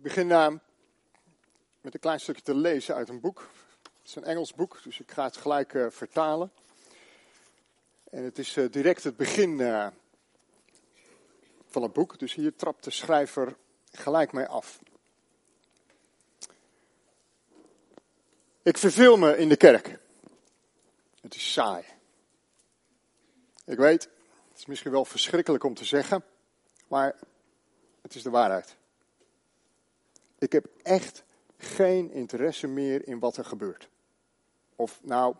Ik begin met een klein stukje te lezen uit een boek. Het is een Engels boek, dus ik ga het gelijk uh, vertalen. En het is uh, direct het begin van het boek, dus hier trapt de schrijver gelijk mee af. Ik verveel me in de kerk. Het is saai. Ik weet, het is misschien wel verschrikkelijk om te zeggen, maar het is de waarheid. Ik heb echt geen interesse meer in wat er gebeurt. Of nou,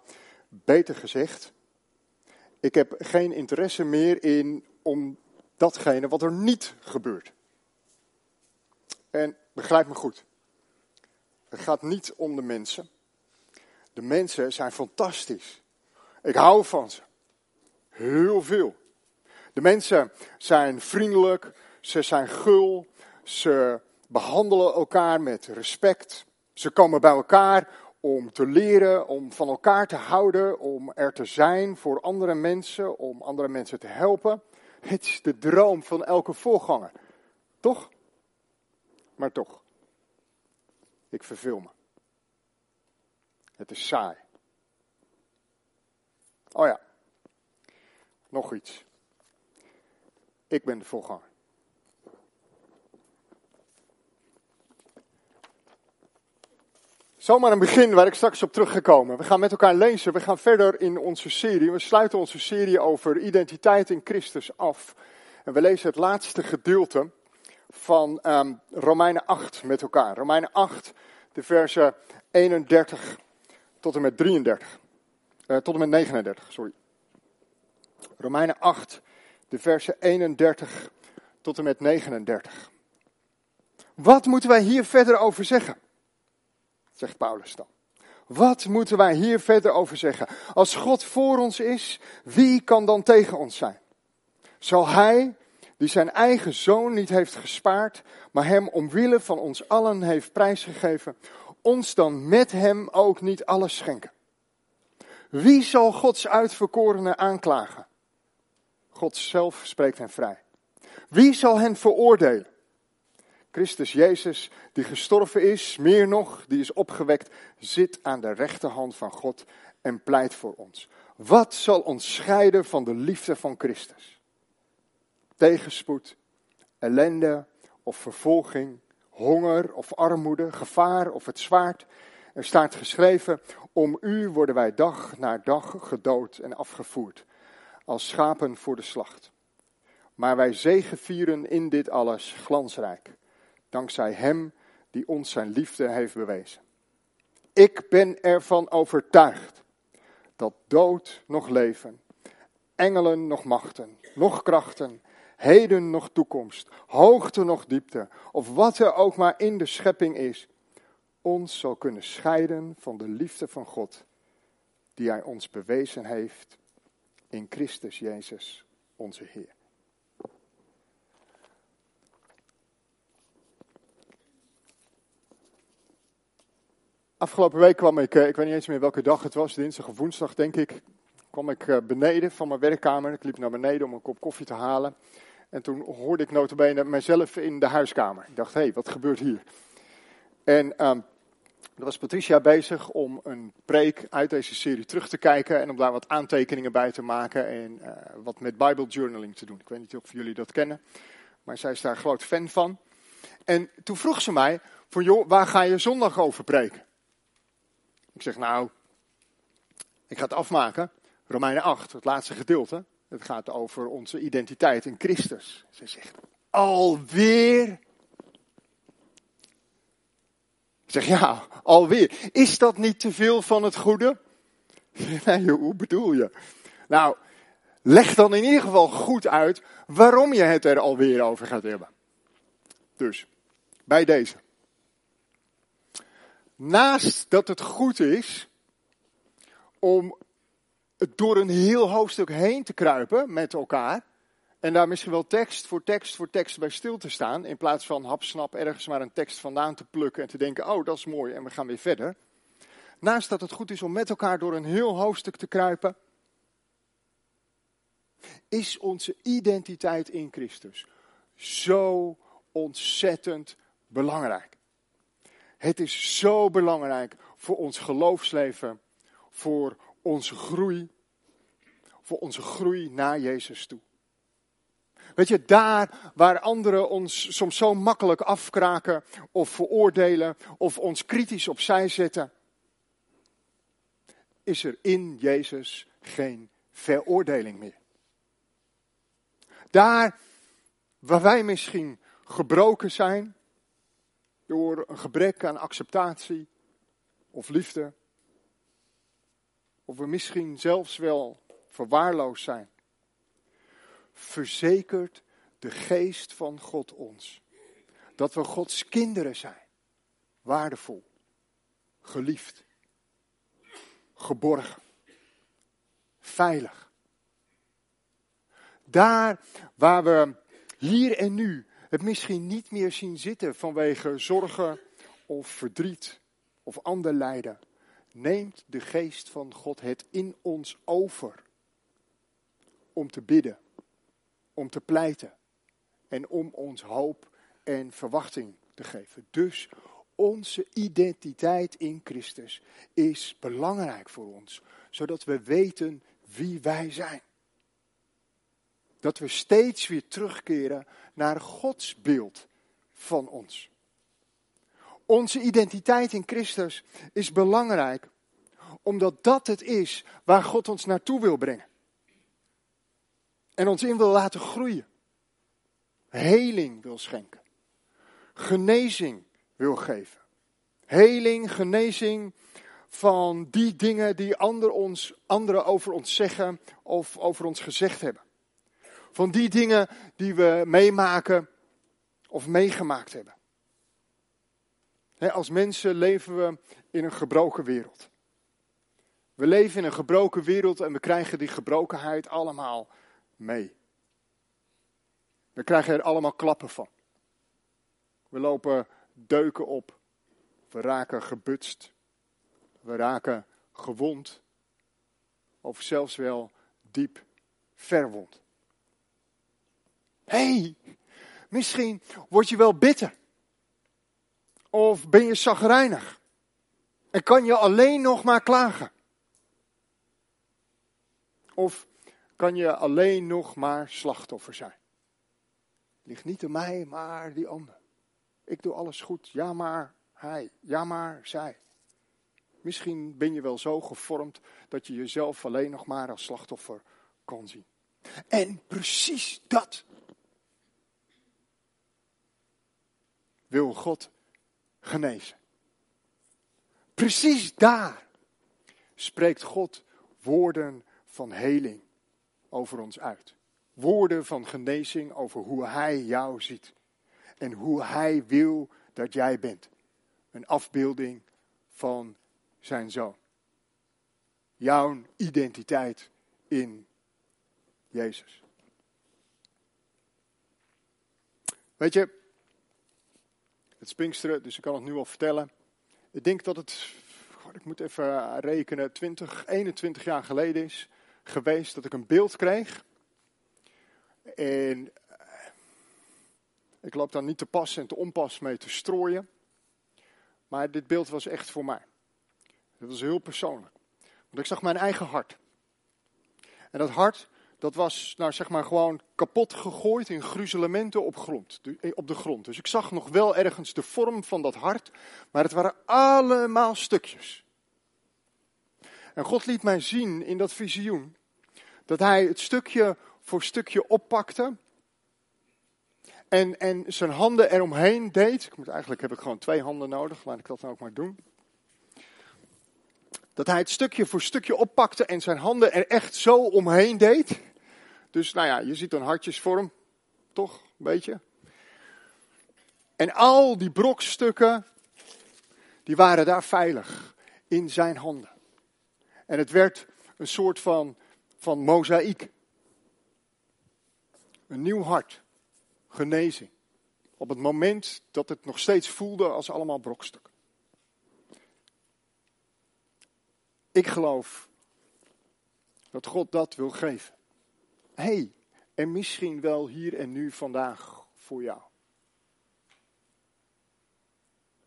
beter gezegd, ik heb geen interesse meer in om datgene wat er niet gebeurt. En begrijp me goed. Het gaat niet om de mensen. De mensen zijn fantastisch. Ik hou van ze. Heel veel. De mensen zijn vriendelijk, ze zijn gul, ze behandelen elkaar met respect. Ze komen bij elkaar om te leren, om van elkaar te houden, om er te zijn voor andere mensen, om andere mensen te helpen. Het is de droom van elke voorganger. Toch? Maar toch. Ik verveel me. Het is saai. Oh ja. Nog iets. Ik ben de voorganger. Zomaar een begin waar ik straks op terug ga. We gaan met elkaar lezen, we gaan verder in onze serie. We sluiten onze serie over identiteit in Christus af. En we lezen het laatste gedeelte van um, Romeinen 8 met elkaar. Romeinen 8, de versen 31 tot en met 33. Uh, tot en met 39, sorry. Romeinen 8, de versen 31 tot en met 39. Wat moeten wij hier verder over zeggen? Zegt Paulus dan. Wat moeten wij hier verder over zeggen? Als God voor ons is, wie kan dan tegen ons zijn? Zal Hij, die zijn eigen zoon niet heeft gespaard, maar Hem omwille van ons allen heeft prijsgegeven, ons dan met Hem ook niet alles schenken? Wie zal Gods uitverkorenen aanklagen? God zelf spreekt hen vrij. Wie zal hen veroordelen? Christus Jezus, die gestorven is, meer nog, die is opgewekt, zit aan de rechterhand van God en pleit voor ons. Wat zal ons scheiden van de liefde van Christus? Tegenspoed, ellende of vervolging, honger of armoede, gevaar of het zwaard. Er staat geschreven, om u worden wij dag na dag gedood en afgevoerd, als schapen voor de slacht. Maar wij zegevieren in dit alles glansrijk dankzij Hem die ons zijn liefde heeft bewezen. Ik ben ervan overtuigd dat dood nog leven, engelen nog machten, nog krachten, heden nog toekomst, hoogte nog diepte, of wat er ook maar in de schepping is, ons zal kunnen scheiden van de liefde van God, die Hij ons bewezen heeft in Christus Jezus, onze Heer. Afgelopen week kwam ik, eh, ik weet niet eens meer welke dag het was, dinsdag of woensdag denk ik, kwam ik eh, beneden van mijn werkkamer. Ik liep naar beneden om een kop koffie te halen. En toen hoorde ik notabene mezelf in de huiskamer. Ik dacht, hé, hey, wat gebeurt hier? En um, er was Patricia bezig om een preek uit deze serie terug te kijken en om daar wat aantekeningen bij te maken en uh, wat met Bible journaling te doen. Ik weet niet of jullie dat kennen, maar zij is daar groot fan van. En toen vroeg ze mij, van joh, waar ga je zondag over preken? Ik zeg nou, ik ga het afmaken. Romeinen 8, het laatste gedeelte. Het gaat over onze identiteit in Christus. Ze zegt, alweer? Ik zeg, ja, alweer. Is dat niet te veel van het goede? Nee, hoe bedoel je? Nou, leg dan in ieder geval goed uit waarom je het er alweer over gaat hebben. Dus, bij deze naast dat het goed is om door een heel hoofdstuk heen te kruipen met elkaar. En daar misschien wel tekst voor tekst voor tekst bij stil te staan. In plaats van hapsnap ergens maar een tekst vandaan te plukken en te denken, oh dat is mooi en we gaan weer verder. Naast dat het goed is om met elkaar door een heel hoofdstuk te kruipen. Is onze identiteit in Christus zo ontzettend belangrijk. Het is zo belangrijk voor ons geloofsleven, voor onze groei, voor onze groei naar Jezus toe. Weet je, daar waar anderen ons soms zo makkelijk afkraken of veroordelen of ons kritisch opzij zetten, is er in Jezus geen veroordeling meer. Daar waar wij misschien gebroken zijn door een gebrek aan acceptatie of liefde, of we misschien zelfs wel verwaarloosd zijn, verzekert de geest van God ons. Dat we Gods kinderen zijn, waardevol, geliefd, geborgen, veilig. Daar waar we hier en nu het misschien niet meer zien zitten vanwege zorgen of verdriet of ander lijden, neemt de geest van God het in ons over om te bidden, om te pleiten en om ons hoop en verwachting te geven. Dus onze identiteit in Christus is belangrijk voor ons, zodat we weten wie wij zijn. Dat we steeds weer terugkeren naar Gods beeld van ons. Onze identiteit in Christus is belangrijk, omdat dat het is waar God ons naartoe wil brengen. En ons in wil laten groeien. Heling wil schenken. Genezing wil geven. Heling, genezing van die dingen die anderen, ons, anderen over ons zeggen of over ons gezegd hebben. Van die dingen die we meemaken of meegemaakt hebben. als mensen leven we in een gebroken wereld. We leven in een gebroken wereld en we krijgen die gebrokenheid allemaal mee. We krijgen er allemaal klappen van. We lopen deuken op. We raken gebutst. We raken gewond. Of zelfs wel diep verwond. Hey, misschien word je wel bitter. Of ben je zagrijnig. En kan je alleen nog maar klagen. Of kan je alleen nog maar slachtoffer zijn. Ligt niet aan mij, maar die ander. Ik doe alles goed. Ja, maar hij. Ja, maar zij. Misschien ben je wel zo gevormd dat je jezelf alleen nog maar als slachtoffer kan zien. En precies dat wil God genezen. Precies daar spreekt God woorden van heling over ons uit. Woorden van genezing over hoe Hij jou ziet. En hoe Hij wil dat jij bent. Een afbeelding van zijn zoon. Jouw identiteit in Jezus. Weet je, het Spinksteren, dus ik kan het nu al vertellen. Ik denk dat het, ik moet even rekenen, 20, 21 jaar geleden is geweest dat ik een beeld kreeg. En eh, ik loop daar niet te pas en te onpas mee te strooien. Maar dit beeld was echt voor mij. Het was heel persoonlijk. Want ik zag mijn eigen hart. En dat hart, dat was nou zeg maar gewoon kapot gegooid in gruzelementen op, grond, eh, op de grond. Dus ik zag nog wel ergens de vorm van dat hart, maar het waren allemaal stukjes. En God liet mij zien in dat visioen dat hij het stukje voor stukje oppakte. En, en zijn handen eromheen deed. Ik moet, eigenlijk heb ik gewoon twee handen nodig, laat ik dat nou ook maar doen. Dat hij het stukje voor stukje oppakte en zijn handen er echt zo omheen deed. Dus nou ja, je ziet een hartjesvorm, toch? Een beetje. En al die brokstukken, die waren daar veilig in zijn handen. En het werd een soort van van mozaïek. Een nieuw hart, genezing. Op het moment dat het nog steeds voelde als allemaal brokstukken. Ik geloof dat God dat wil geven. Hey, en misschien wel hier en nu vandaag voor jou.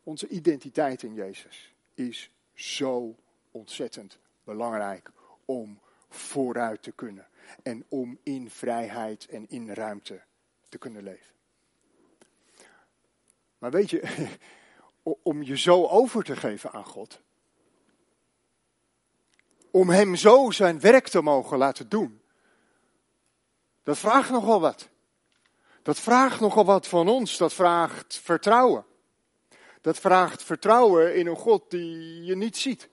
Onze identiteit in Jezus is zo ontzettend belangrijk om vooruit te kunnen en om in vrijheid en in ruimte te kunnen leven. Maar weet je, om je zo over te geven aan God, om Hem zo zijn werk te mogen laten doen, dat vraagt nogal wat. Dat vraagt nogal wat van ons, dat vraagt vertrouwen. Dat vraagt vertrouwen in een God die je niet ziet.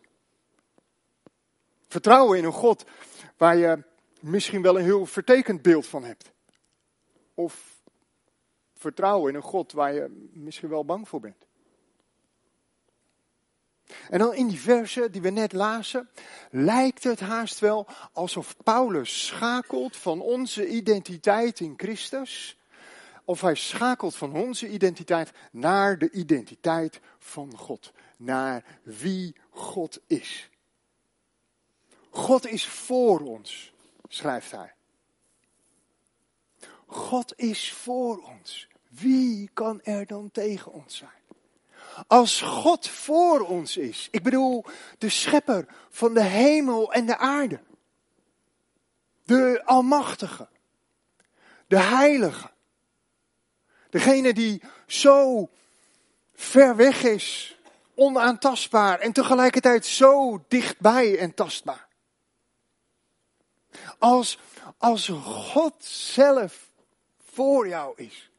Vertrouwen in een God waar je misschien wel een heel vertekend beeld van hebt. Of vertrouwen in een God waar je misschien wel bang voor bent. En dan in die versen die we net lazen, lijkt het haast wel alsof Paulus schakelt van onze identiteit in Christus, of hij schakelt van onze identiteit naar de identiteit van God, naar wie God is. God is voor ons, schrijft hij. God is voor ons. Wie kan er dan tegen ons zijn? Als God voor ons is, ik bedoel de schepper van de hemel en de aarde, de Almachtige, de Heilige, degene die zo ver weg is, onaantastbaar en tegelijkertijd zo dichtbij en tastbaar. Als, als God zelf voor jou is.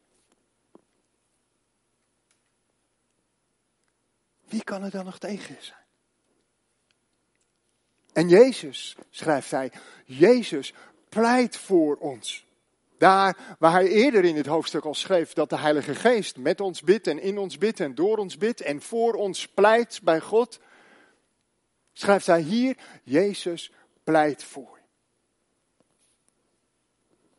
Wie kan er dan nog tegen zijn? En Jezus, schrijft hij, Jezus pleit voor ons. Daar waar hij eerder in het hoofdstuk al schreef dat de Heilige Geest met ons bidt en in ons bidt en door ons bidt en voor ons pleit bij God, schrijft hij hier, Jezus pleit voor.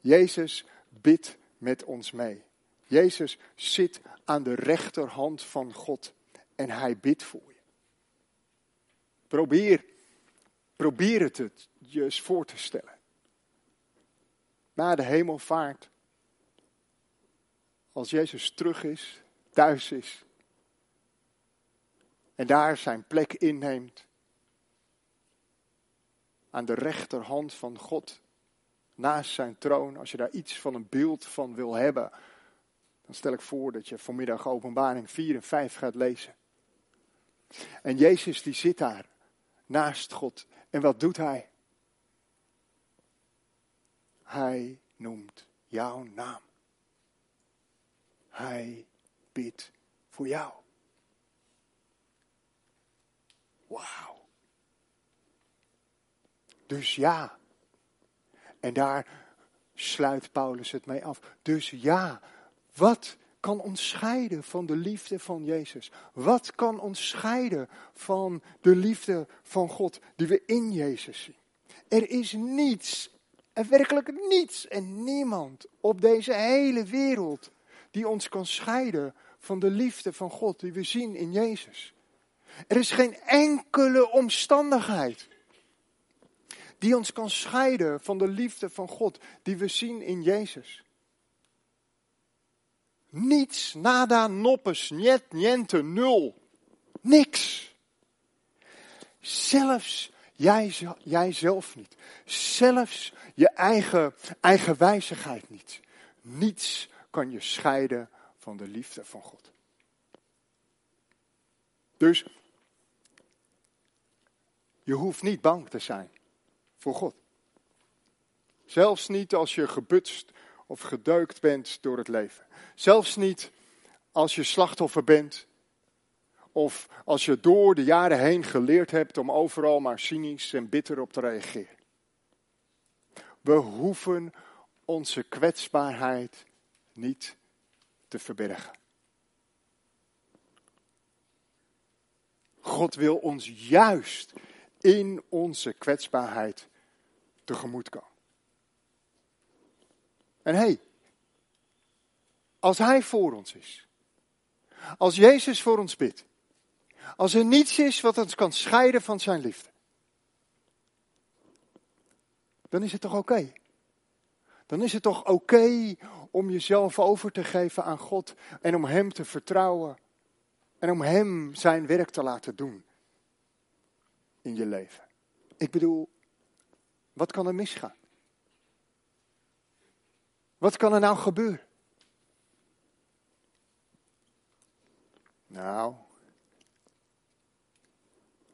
Jezus bidt met ons mee. Jezus zit aan de rechterhand van God en hij bidt voor je. Probeer, probeer het, het je eens voor te stellen. Na de hemelvaart, als Jezus terug is, thuis is, en daar zijn plek inneemt, aan de rechterhand van God, naast zijn troon, als je daar iets van een beeld van wil hebben, dan stel ik voor dat je vanmiddag openbaring 4 en 5 gaat lezen. En Jezus die zit daar naast God. En wat doet hij? Hij noemt jouw naam. Hij bidt voor jou. Wauw. Dus ja. En daar sluit Paulus het mee af. Dus ja, wat kan ons scheiden van de liefde van Jezus? Wat kan ons scheiden van de liefde van God die we in Jezus zien? Er is niets, en werkelijk niets en niemand op deze hele wereld die ons kan scheiden van de liefde van God die we zien in Jezus. Er is geen enkele omstandigheid die ons kan scheiden van de liefde van God die we zien in Jezus. Niets, nada, noppes, niet, niente, nul. Niks. Zelfs jij, jijzelf niet. Zelfs je eigen, eigen wijzigheid niet. Niets kan je scheiden van de liefde van God. Dus je hoeft niet bang te zijn voor God. Zelfs niet als je gebutst of gedeukt bent door het leven. Zelfs niet als je slachtoffer bent of als je door de jaren heen geleerd hebt om overal maar cynisch en bitter op te reageren. We hoeven onze kwetsbaarheid niet te verbergen. God wil ons juist in onze kwetsbaarheid tegemoet komen. En hé, hey, als Hij voor ons is, als Jezus voor ons bidt, als er niets is wat ons kan scheiden van Zijn liefde, dan is het toch oké? Dan is het toch oké om jezelf over te geven aan God en om Hem te vertrouwen En om Hem zijn werk te laten doen in je leven. Ik bedoel, wat kan er misgaan? Wat kan er nou gebeuren? Nou,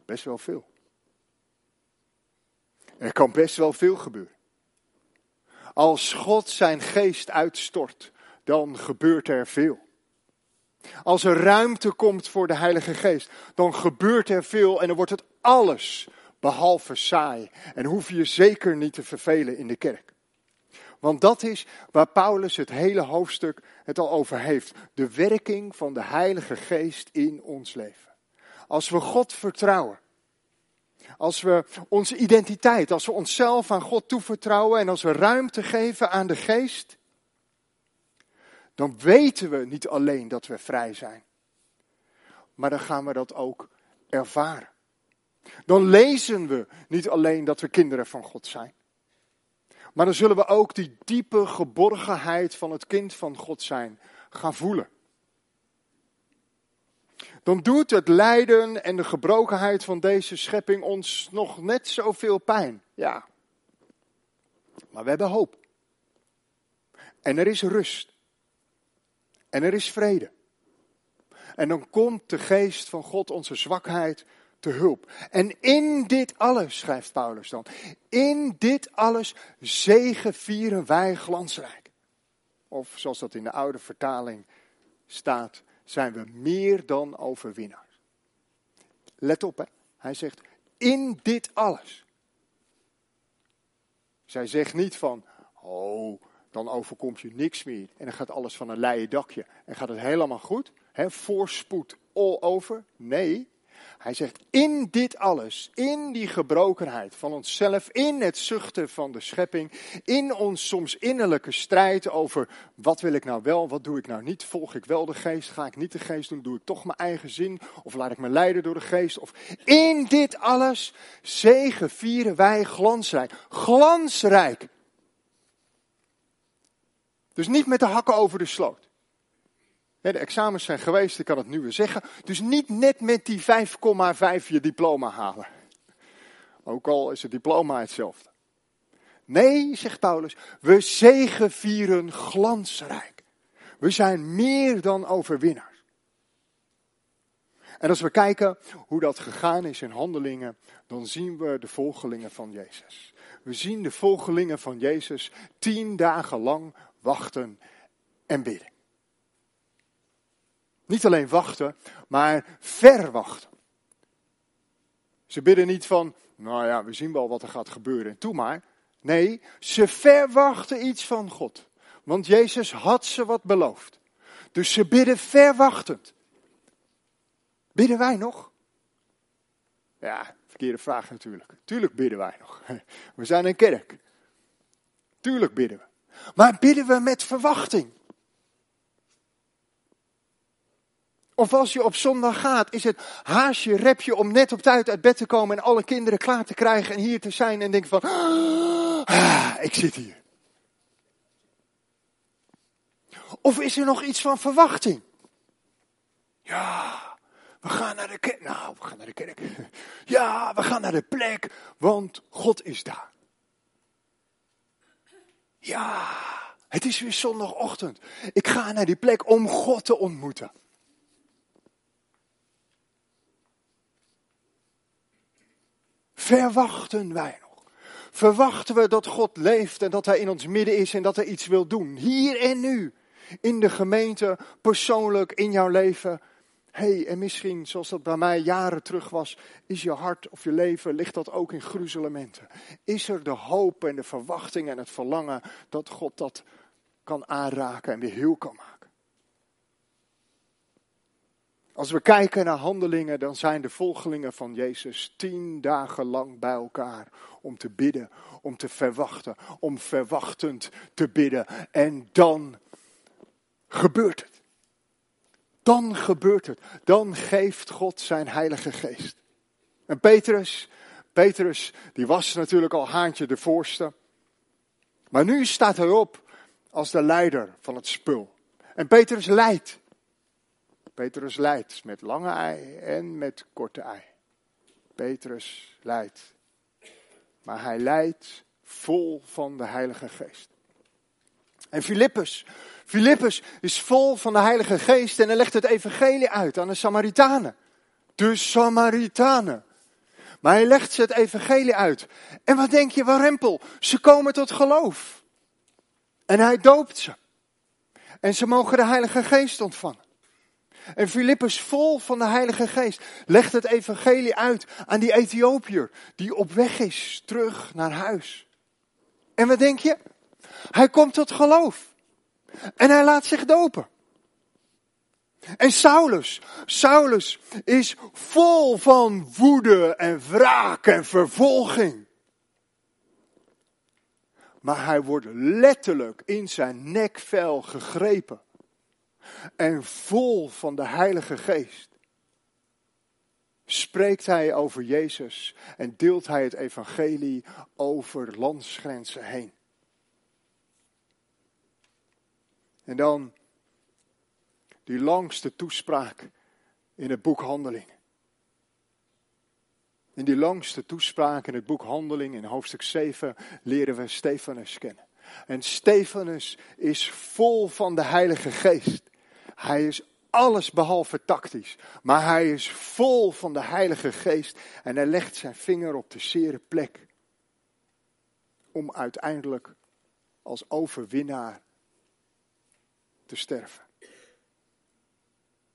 best wel veel. Er kan best wel veel gebeuren. Als God zijn geest uitstort, dan gebeurt er veel. Als er ruimte komt voor de Heilige Geest, dan gebeurt er veel en dan wordt het alles behalve saai. En hoef je je zeker niet te vervelen in de kerk. Want dat is waar Paulus het hele hoofdstuk het al over heeft. De werking van de Heilige Geest in ons leven. Als we God vertrouwen. Als we onze identiteit, als we onszelf aan God toevertrouwen en als we ruimte geven aan de Geest. Dan weten we niet alleen dat we vrij zijn. Maar dan gaan we dat ook ervaren. Dan lezen we niet alleen dat we kinderen van God zijn. Maar dan zullen we ook die diepe geborgenheid van het kind van God zijn gaan voelen. Dan doet het lijden en de gebrokenheid van deze schepping ons nog net zoveel pijn. Ja. Maar we hebben hoop. En er is rust. En er is vrede. En dan komt de geest van God onze zwakheid te hulp. En in dit alles, schrijft Paulus dan, in dit alles vieren wij glansrijk. Of zoals dat in de oude vertaling staat, zijn we meer dan overwinnaars. Let op, hè. hij zegt, in dit alles. Zij zegt niet van, oh, dan overkomt je niks meer. En dan gaat alles van een leien dakje. En gaat het helemaal goed. He, voorspoed all over. Nee, hij zegt, in dit alles, in die gebrokenheid van onszelf, in het zuchten van de schepping, in ons soms innerlijke strijd over wat wil ik nou wel, wat doe ik nou niet, volg ik wel de geest, ga ik niet de geest doen, doe ik toch mijn eigen zin, of laat ik me leiden door de geest, of in dit alles zegen vieren wij glansrijk. Glansrijk. Dus niet met de hakken over de sloot. De examens zijn geweest, ik kan het nu weer zeggen. Dus niet net met die 5,5 je diploma halen. Ook al is het diploma hetzelfde. Nee, zegt Paulus, we zegevieren glansrijk. We zijn meer dan overwinnaars. En als we kijken hoe dat gegaan is in handelingen, dan zien we de volgelingen van Jezus. We zien de volgelingen van Jezus tien dagen lang wachten en bidden. Niet alleen wachten, maar verwachten. Ze bidden niet van, nou ja, we zien wel wat er gaat gebeuren en toe maar. Nee, ze verwachten iets van God. Want Jezus had ze wat beloofd. Dus ze bidden verwachtend. Bidden wij nog? Ja, verkeerde vraag natuurlijk. Tuurlijk bidden wij nog. We zijn een kerk. Tuurlijk bidden we. Maar bidden we met verwachting? Of als je op zondag gaat, is het haasje, repje om net op tijd uit bed te komen en alle kinderen klaar te krijgen en hier te zijn en denken van, ah, ik zit hier. Of is er nog iets van verwachting? Ja, we gaan naar de kerk. Nou, we gaan naar de kerk. Ja, we gaan naar de plek, want God is daar. Ja, het is weer zondagochtend. Ik ga naar die plek om God te ontmoeten. Verwachten wij nog? Verwachten we dat God leeft en dat Hij in ons midden is en dat Hij iets wil doen? Hier en nu. In de gemeente, persoonlijk, in jouw leven. hey, en misschien, zoals dat bij mij jaren terug was, is je hart of je leven, ligt dat ook in gruzelementen? Is er de hoop en de verwachting en het verlangen dat God dat kan aanraken en weer heel kan maken? Als we kijken naar handelingen, dan zijn de volgelingen van Jezus tien dagen lang bij elkaar om te bidden, om te verwachten, om verwachtend te bidden. En dan gebeurt het. Dan gebeurt het. Dan geeft God zijn Heilige Geest. En Petrus, Petrus, die was natuurlijk al haantje de voorste. Maar nu staat hij op als de leider van het spul. En Petrus leidt. Petrus leidt met lange ei en met korte ei. Petrus leidt. Maar hij leidt vol van de Heilige Geest. En Filippus, Filippus is vol van de Heilige Geest en hij legt het evangelie uit aan de Samaritanen. De Samaritanen. Maar hij legt ze het evangelie uit. En wat denk je, warempel? Ze komen tot geloof. En hij doopt ze. En ze mogen de Heilige Geest ontvangen. En Filippus, vol van de Heilige Geest, legt het evangelie uit aan die Ethiopiër die op weg is terug naar huis. En wat denk je? Hij komt tot geloof. En hij laat zich dopen. En Saulus, Saulus is vol van woede en wraak en vervolging. Maar hij wordt letterlijk in zijn nekvel gegrepen. En vol van de Heilige Geest spreekt hij over Jezus en deelt hij het evangelie over landsgrenzen heen. En dan die langste toespraak in het boek Handelingen. In die langste toespraak in het boek Handeling, in hoofdstuk 7, leren we Stefanus kennen. En Stefanus is vol van de Heilige Geest. Hij is alles behalve tactisch, maar hij is vol van de Heilige Geest en hij legt zijn vinger op de zere plek. Om uiteindelijk als overwinnaar te sterven.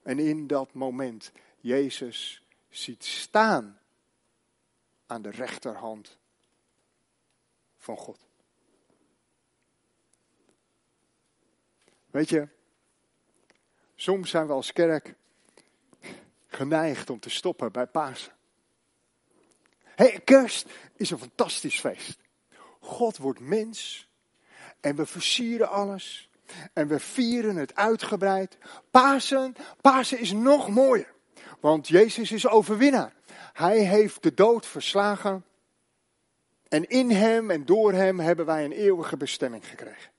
En in dat moment Jezus ziet staan aan de rechterhand van God. Weet je, soms zijn we als kerk geneigd om te stoppen bij Pasen. Hey, kerst is een fantastisch feest. God wordt mens en we versieren alles. En we vieren het uitgebreid. Pasen, Pasen is nog mooier. Want Jezus is overwinnaar. Hij heeft de dood verslagen. En in hem en door hem hebben wij een eeuwige bestemming gekregen.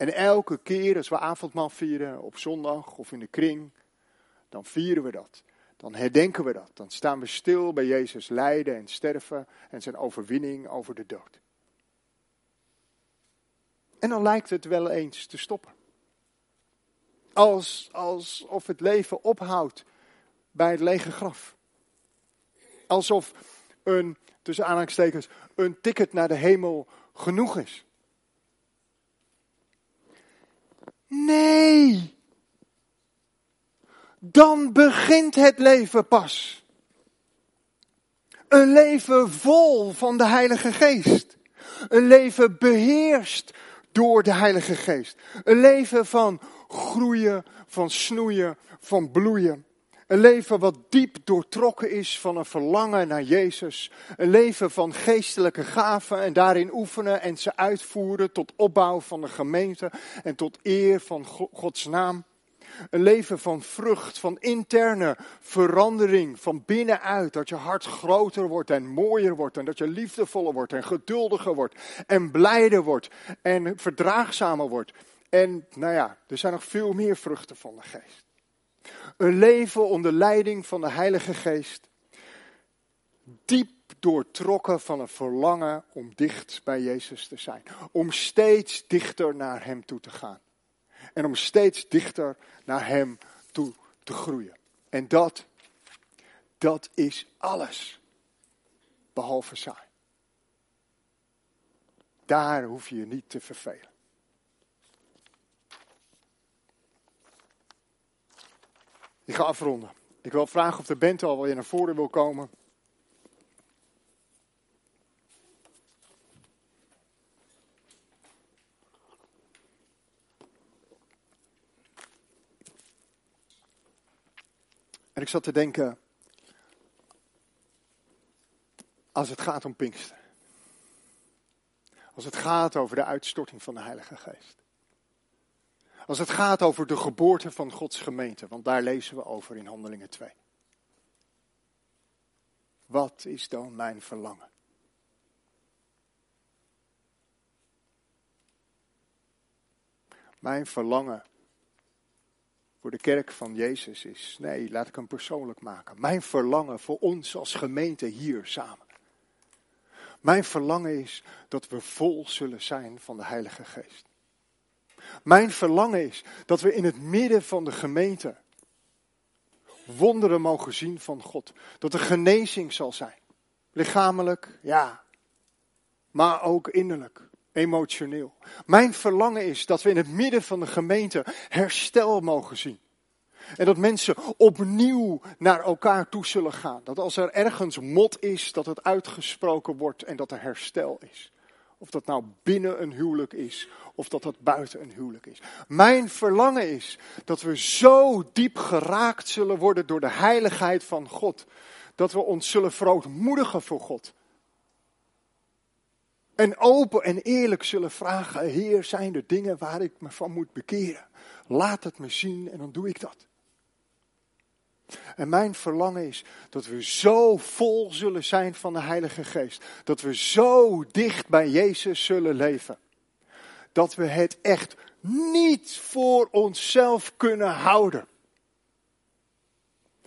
En elke keer als we avondmaal vieren op zondag of in de kring, dan vieren we dat. Dan herdenken we dat. Dan staan we stil bij Jezus lijden en sterven en zijn overwinning over de dood. En dan lijkt het wel eens te stoppen. Als, alsof het leven ophoudt bij het lege graf. Alsof een, tussen aanhalingstekens, een ticket naar de hemel genoeg is. Nee. Dan begint het leven pas. Een leven vol van de Heilige Geest. Een leven beheerst door de Heilige Geest. Een leven van groeien, van snoeien, van bloeien. Een leven wat diep doortrokken is van een verlangen naar Jezus. Een leven van geestelijke gaven en daarin oefenen en ze uitvoeren tot opbouw van de gemeente en tot eer van Gods naam. Een leven van vrucht, van interne verandering, van binnenuit. Dat je hart groter wordt en mooier wordt. En dat je liefdevoller wordt en geduldiger wordt. En blijder wordt en verdraagzamer wordt. En nou ja, er zijn nog veel meer vruchten van de geest. Een leven onder leiding van de Heilige Geest. Diep doortrokken van een verlangen om dicht bij Jezus te zijn. Om steeds dichter naar Hem toe te gaan. En om steeds dichter naar Hem toe te groeien. En dat, dat is alles. Behalve saai. Daar hoef je je niet te vervelen. Ik ga afronden. Ik wil vragen of de band al weer naar voren wil komen. En ik zat te denken, als het gaat om Pinkster. Als het gaat over de uitstorting van de Heilige Geest. Als het gaat over de geboorte van Gods gemeente, want daar lezen we over in Handelingen 2. Wat is dan mijn verlangen? Mijn verlangen voor de kerk van Jezus is. Nee, laat ik hem persoonlijk maken. Mijn verlangen voor ons als gemeente hier samen. Mijn verlangen is dat we vol zullen zijn van de Heilige Geest. Mijn verlangen is dat we in het midden van de gemeente wonderen mogen zien van God. Dat er genezing zal zijn. Lichamelijk, ja. Maar ook innerlijk, emotioneel. Mijn verlangen is dat we in het midden van de gemeente herstel mogen zien. En dat mensen opnieuw naar elkaar toe zullen gaan. Dat als er ergens mot is, dat het uitgesproken wordt en dat er herstel is. Of dat nou binnen een huwelijk is, of dat dat buiten een huwelijk is. Mijn verlangen is dat we zo diep geraakt zullen worden door de heiligheid van God. Dat we ons zullen verootmoedigen voor God. En open en eerlijk zullen vragen, Heer, zijn er dingen waar ik me van moet bekeren? Laat het me zien en dan doe ik dat. En mijn verlangen is dat we zo vol zullen zijn van de Heilige Geest. Dat we zo dicht bij Jezus zullen leven. Dat we het echt niet voor onszelf kunnen houden.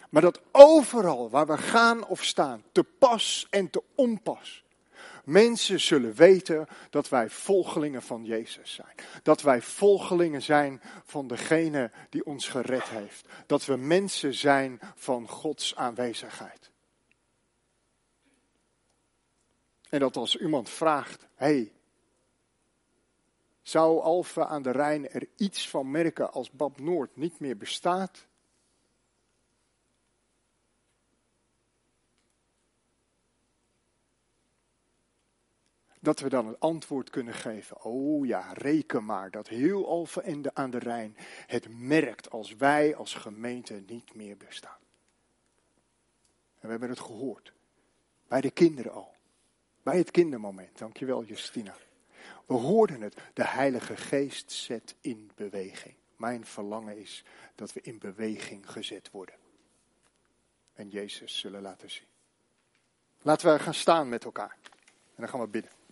Maar dat overal waar we gaan of staan, te pas en te onpas, mensen zullen weten dat wij volgelingen van Jezus zijn. Dat wij volgelingen zijn van degene die ons gered heeft. Dat we mensen zijn van Gods aanwezigheid. En dat als iemand vraagt, hey, zou Alphen aan de Rijn er iets van merken als Bab Noord niet meer bestaat? Dat we dan het antwoord kunnen geven. Oh ja, reken maar dat heel Alphen en aan de Rijn het merkt als wij als gemeente niet meer bestaan. En we hebben het gehoord. Bij de kinderen al. Bij het kindermoment. Dankjewel Justina. We hoorden het. De Heilige Geest zet in beweging. Mijn verlangen is dat we in beweging gezet worden. En Jezus zullen laten zien. Laten we gaan staan met elkaar. En dan gaan we bidden.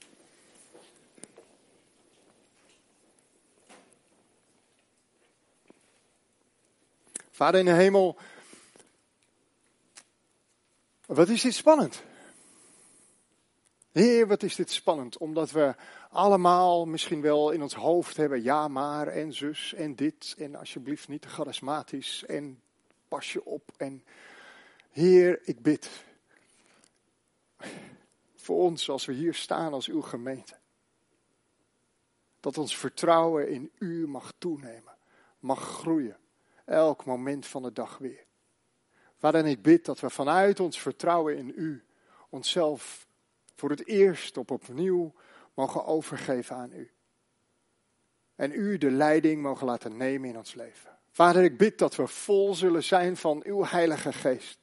Vader in de hemel, wat is dit spannend? Heer, wat is dit spannend, omdat we allemaal misschien wel in ons hoofd hebben, ja maar en zus en dit en alsjeblieft niet charismatisch en pas je op en Heer, ik bid voor ons als we hier staan als uw gemeente. Dat ons vertrouwen in u mag toenemen, mag groeien elk moment van de dag weer. Vader, en ik bid dat we vanuit ons vertrouwen in U onszelf voor het eerst op opnieuw mogen overgeven aan U. En U de leiding mogen laten nemen in ons leven. Vader, ik bid dat we vol zullen zijn van Uw Heilige Geest.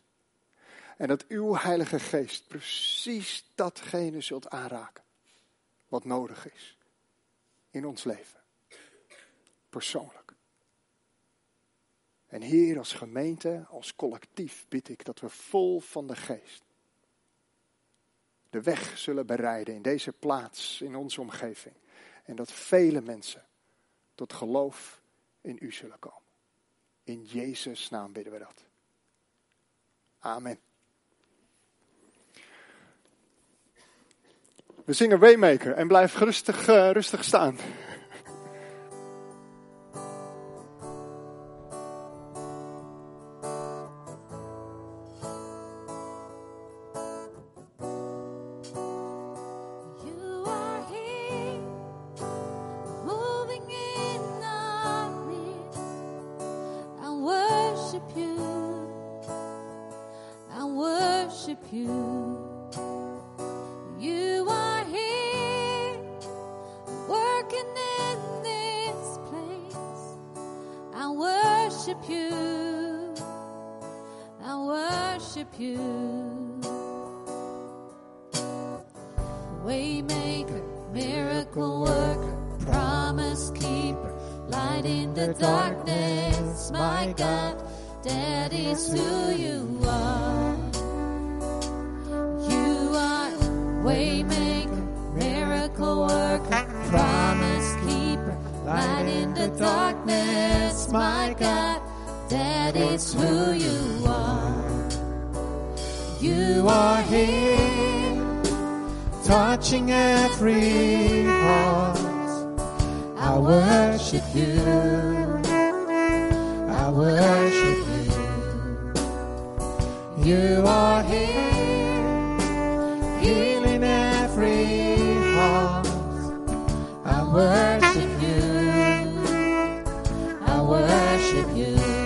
En dat Uw Heilige Geest precies datgene zult aanraken wat nodig is in ons leven. Persoonlijk. En Heer, als gemeente, als collectief bid ik dat we vol van de geest de weg zullen bereiden in deze plaats, in onze omgeving. En dat vele mensen tot geloof in U zullen komen. In Jezus' naam bidden we dat. Amen. We zingen Waymaker en blijf rustig, uh, rustig staan. worship you. I worship you. Waymaker, miracle worker, promise keeper, light in the darkness, my God. That is who you are. Is who you are. You are here, touching every heart. I worship you. I worship you. You are here, healing every heart. I worship you. I worship you.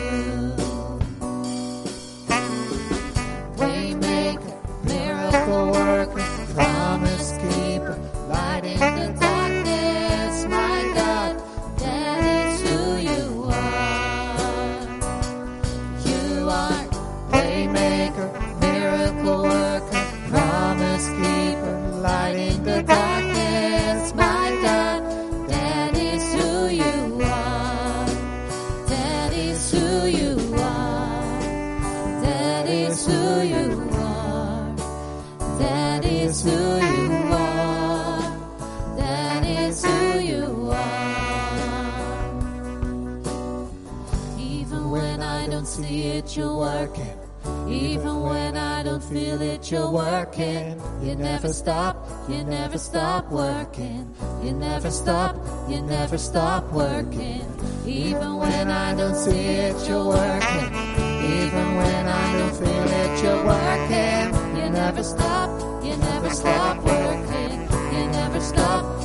stop working. You never stop, you never stop working. Even when I don't see it, you're working. Even when I don't feel it, you're working. You never stop, you never stop working. You never stop.